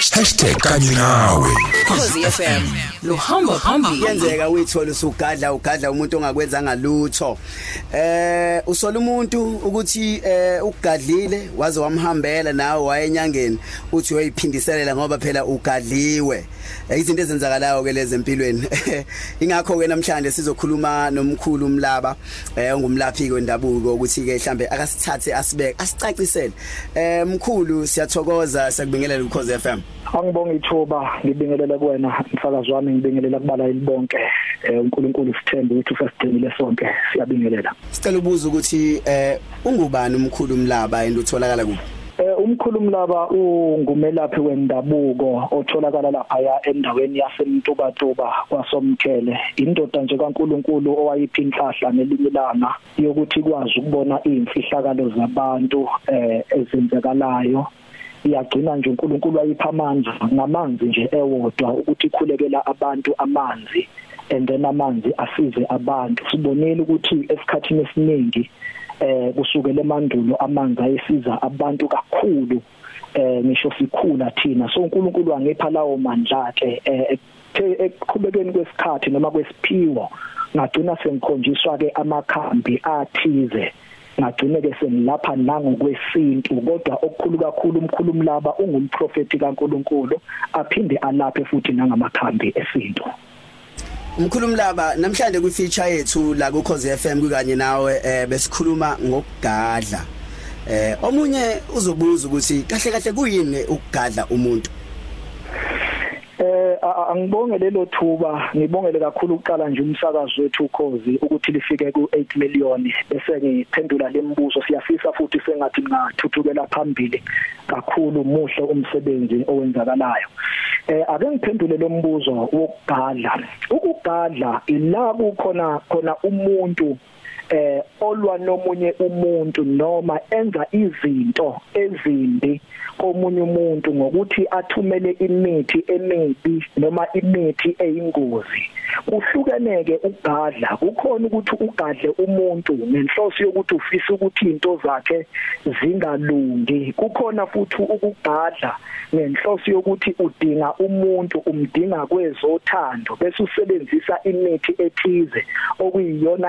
#kanye nawe. Khosi FM luhamba phambili kuyenzeka uyithola usugadla ugadla umuntu ongakwenzanga lutho eh usola umuntu ukuthi eh ugadlile waze wamhambela nawe wayenyangeni uthi uyiphindiselela ngoba phela ugadliwe. Eh, izinto ezenzakalayo ke lezi empilweni. Ingakho ke namhlanje sizokhuluma nomkhulu umlaba eh ungumlaphi kwendabuko ukuthi ke mhlambe akasithathe asibeke asicacisele. Eh mkhulu siyathokoza sakubingelela ukhoze FM Angibonga ithuba ngibingelela kuwena mfakazi wami ngibingelela kubala ilibonke eh uNkulunkulu sithembe ukuthi usasigcinile sonke siyabingelela. Sicela ubuza ukuthi eh ungubani umkhulu umlaba and utholakala kuphi? Eh umkhulumi laba ungumelaphi wendabuko otholakala lapha endaweni yasemntubatuba kwasomkhele indoda nje kaNkuluNkulu owayiphi inhlahla nelinyilanga yokuthi ikwazi ukubona imfihlakalo zabantu eh ezenzekalayo. Iyagcina nje uNkulunkulu ayipha amandla ngamanzi nje ewodwa ukuthi ikhulekela abantu amanzi and then amanzi asize abantu. Sibonile ukuthi esikhathini esiningi eh kusukela emandulo amanzi ayesiza abantu kakhulu eh ngisho sikhula thina. So uNkulunkulu angepha lawo mandla ke eh ekuqhubekeni kwesikhathi noma kwesiphiwo ngagcina sengikhonjiswa ke amakhambi athize. Ngagcine ke sengilapha nangokwesintu kodwa okukhulu kakhulu umkhulumi laba ungumprofeti kaNkuluNkulu aphinde alaphe futhi nangamakhambi esintu Umkhulumi laba namhlanje kwi feature yethu la ku Khosi FM kanye nawe eh besikhuluma ngokugadla. Eh omunye uzobuza ukuthi kahle kahle kuyini ukugadla umuntu? Eh angibonge lelo thuba ngibongele kakhulu uqala nje umsakazo wethu ukhozi ukuthi lifike ku 8 million bese ngiphendula lembuzo siyafisa futhi sengathi ngathuthukela phambili kakhulu muhle umsebenzi owenzakalayo. Eh ake ngiphendule lo mbuzo wokugadla ukugadla ila kukhona khona umuntu eh olwa nomunye umuntu noma enza izinto ezimbi komunye umuntu ngokuthi athumele imithi emibi noma imithi eyingozi. Kuhlukeneke ukugadla kukhona ukuthi ugadle umuntu ngenhloso yokuthi ufisa ukuthi into zakhe zingalungi. Kukhona futhi ukugadla ngenhloso yokuthi udinga umuntu umdinga kwezothando bese usebenzisa imithi ethize okuyiyona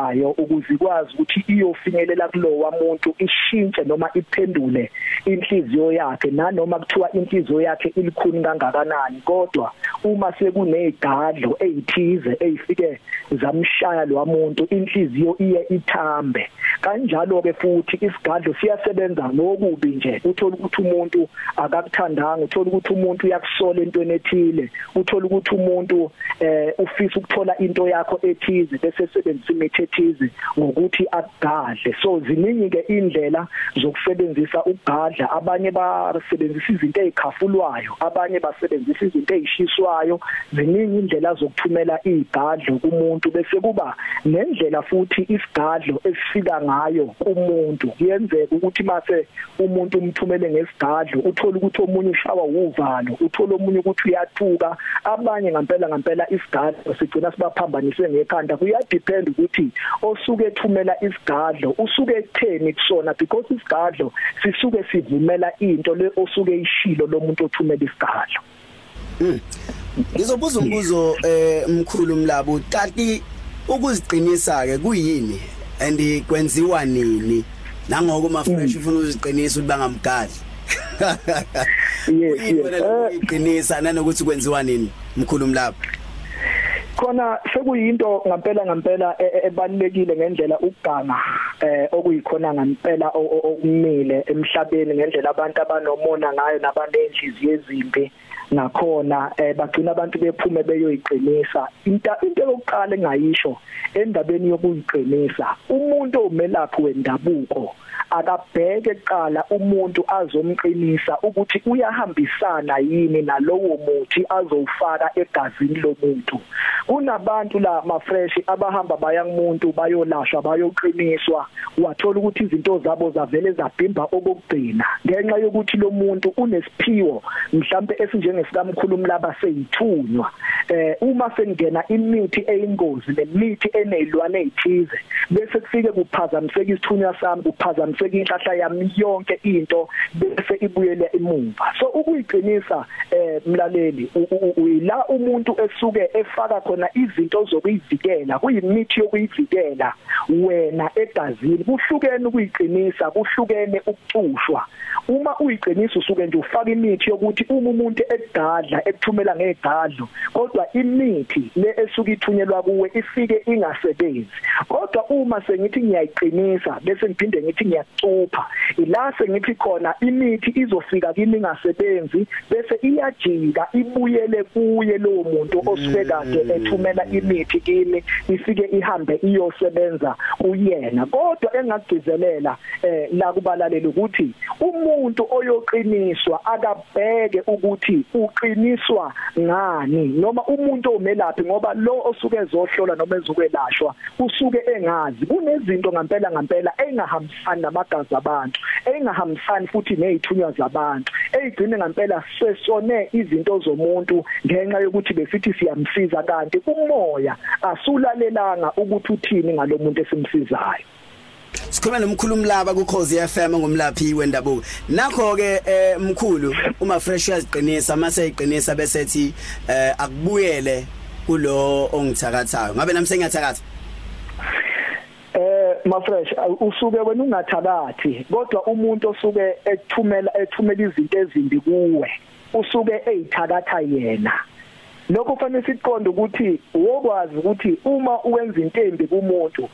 ethunyelwayo ukuze ikwazi ukuthi iyofinyelela kulowa muntu ishintshe noma iphendule inhliziyo yakhe nanoma kuthiwa inhliziyo yakhe ilikhuni kangakanani. Kodwa uma sekunezigadlo ezithize ezifike zamshaya lo muntu inhliziyo iye ithambe. Kanjalo ke futhi isigadlo siyasebenza ngokubi nje. Uthola ukuthi umuntu akakuthandanga uthola ukuthi umuntu uyakusola entweni ethile uthola ukuthi umuntu eh ufisa ukuthola into yakho ethize bese sebenzisa imithi ethize ngokuthi akugadle. So ziningi ke indlela zokusebenzisa ukugadla. Abanye basebenzisa izinto ezikhafulwayo abanye basebenzisa izinto ezishiswayo ziningi indlela zokuthumela izigadlo kumuntu bese kuba nendlela futhi isigadlo esifika ngayo kumuntu kuyenzeka ukuthi mase umuntu umthumele ngesigadlo uthola ukuthi omunye ushawa uvalo uthola omunye ukuthi uyathuka abanye ngempela ngempela isigadlo sigcina sibaphambanise ngekhanda. Kuyadepend ukuthi osuke ethumela isigadlo usuke ekutheni kusona because isigadlo sisuke sivumela into le osuke ishilo lomuntu othumela isigadlo Ngizobuza umbuzo eh mkhulu umlabo kanti ukuziqinisa ke kuyini? And kwenziwa nini? Nangoko ma fresh ufuna uziqinisa ukuthi bangamgadli yes yes. iqinisa nanokuthi kwenziwa nini mkhulu umlabo khona sekuyinto ngempela ngempela ebalekile ngendlela ukuganga eh okuyikhona ngempela okumile emhlabeni ngendlela abantu abanomona ngayo nabantu enhliziyo ezimbi. Nakhona eh bagcina abantu bephume beyoyiqinisa. Into into yokuqala engayisho endabeni yokuyiqinisa umuntu omelaphi wendabuko? Akabheke kuqala umuntu azomqinisa ukuthi uyahambisana yini nalowo muthi azowufaka egazini lomuntu. Kunabantu la mafresh abahamba baya kumuntu bayolashwa bayoqiniswa. Wathola ukuthi izinto zabo zavele zabhimba okugcina ngenxa yokuthi lo muntu unesiphiwo mhlambe esinjengesikaMkhulumi laba seyithunywa. Eh uma sengena imithi eyingozi nemithi enezilwane ezithize bese kufike kuphazamiseka isithunywa sami kuphazamiseka inhlahla yami yonke into bese ibuyele emumva so ukuyiqinisa eh mlaleli uyila umuntu esuke efaka khona izinto zokuyivikela kuyimithi yokuyivikela wena egazini kuhlukene ukuyiqinisa kuhlukene ukucushwa. Uma uyiqinisa usuke nje ufaka imithi yokuthi uma umuntu egadla ekuthumela ngegadlo kodwa imithi le esuka ithunyelwa kuwe ifike ingasebenzi. Kodwa uma sengithi ngiyayiqinisa bese ngiphinde ngithi ngiyacupha ila sengithi khona imithi izofika kimi ingasebenzi bese iyajika ibuyele kuye lowo muntu osuke kade ethumela imithi kimi ifike ihambe iyosebenza uyena kodwa engagcizelela eh la kubalaleli ukuthi umuntu oyoqiniswa akabheke ukuthi uqiniswa ngani? Noma umuntu omelaphi ngoba lo osuke ezohlola noma ezokwelashwa usuke engazi. Kunezinto ngempela ngempela engahambisani namagazi abantu engahambisani futhi nezithunywa zabantu ezigcine ngempela sesone izinto zomuntu ngenxa yokuthi besithi siyamsiza. Kanti umoya asulalelanga ukuthi uthini ngalomuntu esimsizayo. Sikhuluma nomkhulumi laba ku Khosi FM ngomlaphi wendabuko. Nakho ke eh mkhulu uma fresh uyaziqinisa mase eyiqinisa bese ethi eh akubuyele kulo ongithakathayo. Ngabe nami sengiyathakatha. Eh mafresh usuke wena ungathakathi kodwa umuntu osuke ekuthumela ethumela izinto ezimbi kuwe usuke eyithakatha yena. Lokho kufanele siqonde ukuthi wokwazi ukuthi uma uwenza into embi kumuntu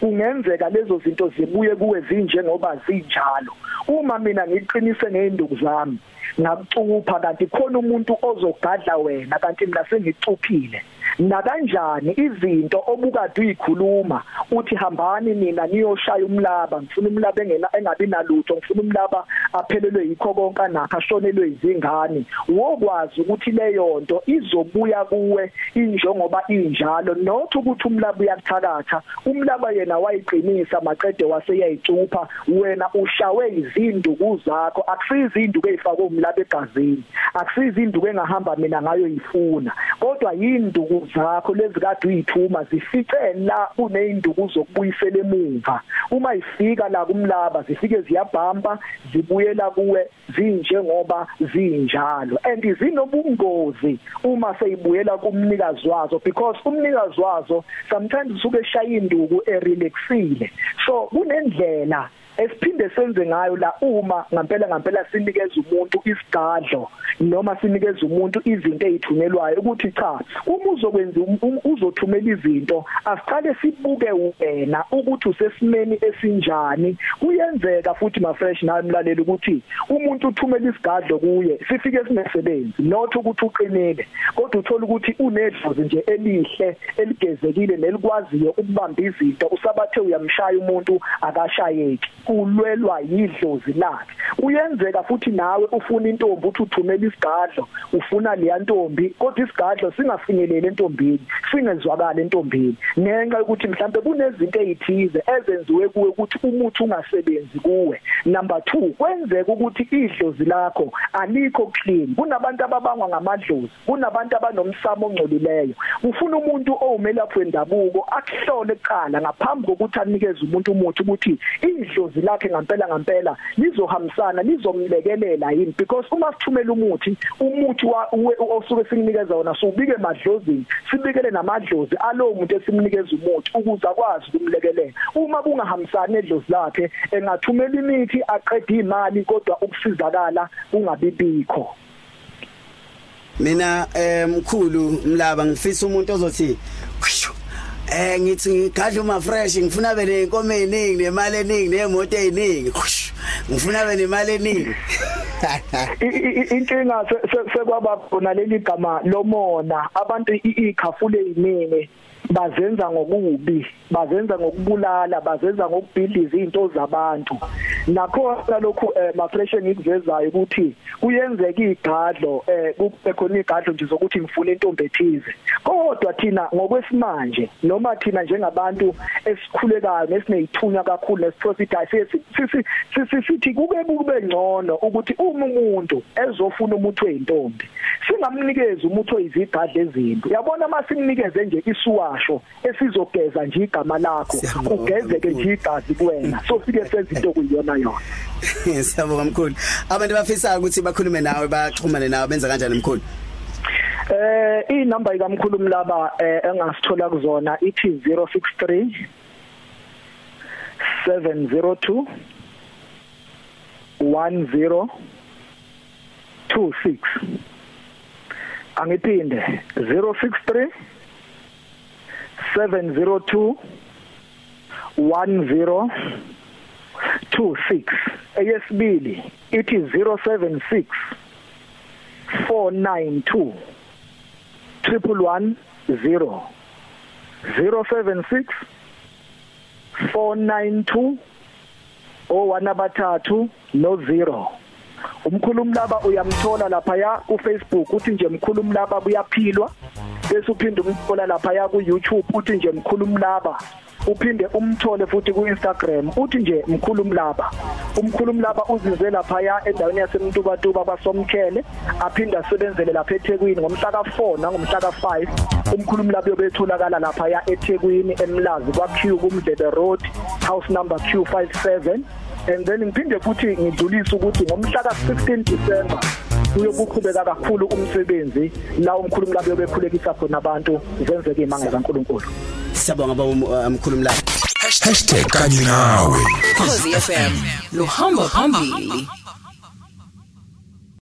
kungenzeka lezo zinto zibuye kuwe zinjengoba zinjalo. Uma mina ngiqinise ngezinduku zami ngakucupha kanti khona umuntu ozogadla wena kanti mina sengicuphile. Na kanjani izinto obukade uyikhuluma uthi hambani nina niyoshaya umlaba ngifuna umlaba engena engabi nalutho ngifuna umlaba aphelelwe yikho konke nakho ashonelwe izingane wokwazi ukuthi leyo nto izobuya kuwe injengoba injalo not ukuthi umlaba uyakuthakatha umlaba yena wayiqinisa maqede waseyayicupha wena ushawe izinduku zakho akusizi induku ezifakwe umlaba egazini akusizi induku engahamba mina ngayo yifuna. Kodwa yinduku zakho lezi kade uyithuma zifice la kuneyinduku zokubuyisela emuva. Uma ifika la kumlaba zifike ziyabhamba zibuyela kuwe zinjengoba zinjalo. And zinobungozi uma seyibuyela kumnikazi wazo because umnikazi wazo sometimes usuke eshaya induku erelaxile. So kunendlela esiphinde senze ngayo la uma ngempela ngempela sinikeza umuntu isigadlo noma sinikeza umuntu izinto ezithunyelwayo ukuthi cha uma uzokwenza uzothumela izinto asiqale sibuke wena ukuthi usesimeni esinjani. Kuyenzeka futhi ma fresh nawe mlaleli ukuthi umuntu uthumela isigadlo kuye sifike sinesebenzi not ukuthi uqinile kodwa uthola ukuthi unedlozi nje elihle eligezekile nelikwaziyo ukubamba izinto. Usabathe uyamshaya umuntu akashayeki. Ulwelwa yidlozi lakhe. Uyenzeka futhi nawe ufuna intombi uthi uthumela isigadlo ufuna leya ntombi kodwa isigadlo singafinyelele entombini singezwakala entombini. Ngenxa yokuthi mhlambe kunezinto ezithize ezenziwe kuwe ukuthi umuthi ungasebenzi kuwe. Number 2 kwenzeka ukuthi idlozi lakho alikho clean. Kunabantu ababangwa ngamadlozi kunabantu abanomsamo ongcolileyo. Ufuna umuntu owumelaphi wendabuko akuhlole eqala ngaphambi kokuthi anikeze umuntu umuthi ukuthi idlozi lakhe ngempela ngempela lizohambisana lizomlekelela yini? Because uma sithumela umuthi umuthi osuke sikunikeza wona subike emadlozini sibikele namadlozi alowo muntu esimnikeza umuthi ukuze akwazi ukumlekelela. Uma kungahambisani edlozi lakhe engathumela imithi aqede imali kodwa ukusizakala kungabibikho. Mina emkhulu mlaba ngifisa umuntu ozothi Eh ngithi ngigadla uma fresh ngifuna be nenkomo eziningi nemali eningi nemoto eziningi ngifuna be nemali eningi. Inkinga sekwaba khona leli gama lomona. Abantu ikhafule eziningi bazenza ngokubi bazenza ngokubulala bazenza ngokubhidliza izinto zabantu. Nakhona lokhu eh, mafresh engikuvezayo ukuthi kuyenzeka igadlo eh kube khona igadlo nje zokuthi ngifuna intombi ethize. Kodwa thina ngokwesimanje noma thina njengabantu esikhulekayo nesineyithunya kakhulu nesiprofit sithi sithi kube kube ngcono ukuthi uma umuntu ezofuna umuntu oyintombi singamnikeza umuntu oyizigadla ezinto yabona masinikeze nje isuwasho esizogeza nje igama lakho ugezeke nje igazi kuwena. So sike senze into kuyiyona yona siyabonga mkhulu. Abantu bafisa ukuthi bakhulume nawe baxhumane nawe benza kanjani mkhulu? Eh inamba ikamkhulu mlaba eh engasithola kuzona ithi 063 702 1026 angiphinde 063 702 1026 eyesibili ithi 076 492 110 076 492 owana bathathu no 0 umkhulumi laba uyamthola lapha ya ku Facebook uthi nje mkhulumi laba buyaphilwa. Bese uphinde umthola lapha ya ku YouTube uthi nje mkhulumi laba uphinde umthole futhi ku Instagram uthi nje mkhulumi laba. Umkhulumi laba uzinze lapha ya endaweni yasemntuba tuba kwasomkhele aphinda asebenzele lapha eThekwini ngomhla ka4 nangomhla ka5 umkhulumi laba yobetholakala lapha ya eThekwini emlazi kwa Q kumdlebe road house number Q57 and then ngiphinde futhi ngidlulise ukuthi ngomhla ka16 December uyokuqhubeka kakhulu umsebenzi la umkhulumi labo bekhulekisa khona abantu zenzeke imanga kaNkuluNkulu. Siyabonga bamkhulumi la. #kanyinawe Khosi FM luhamba phambili.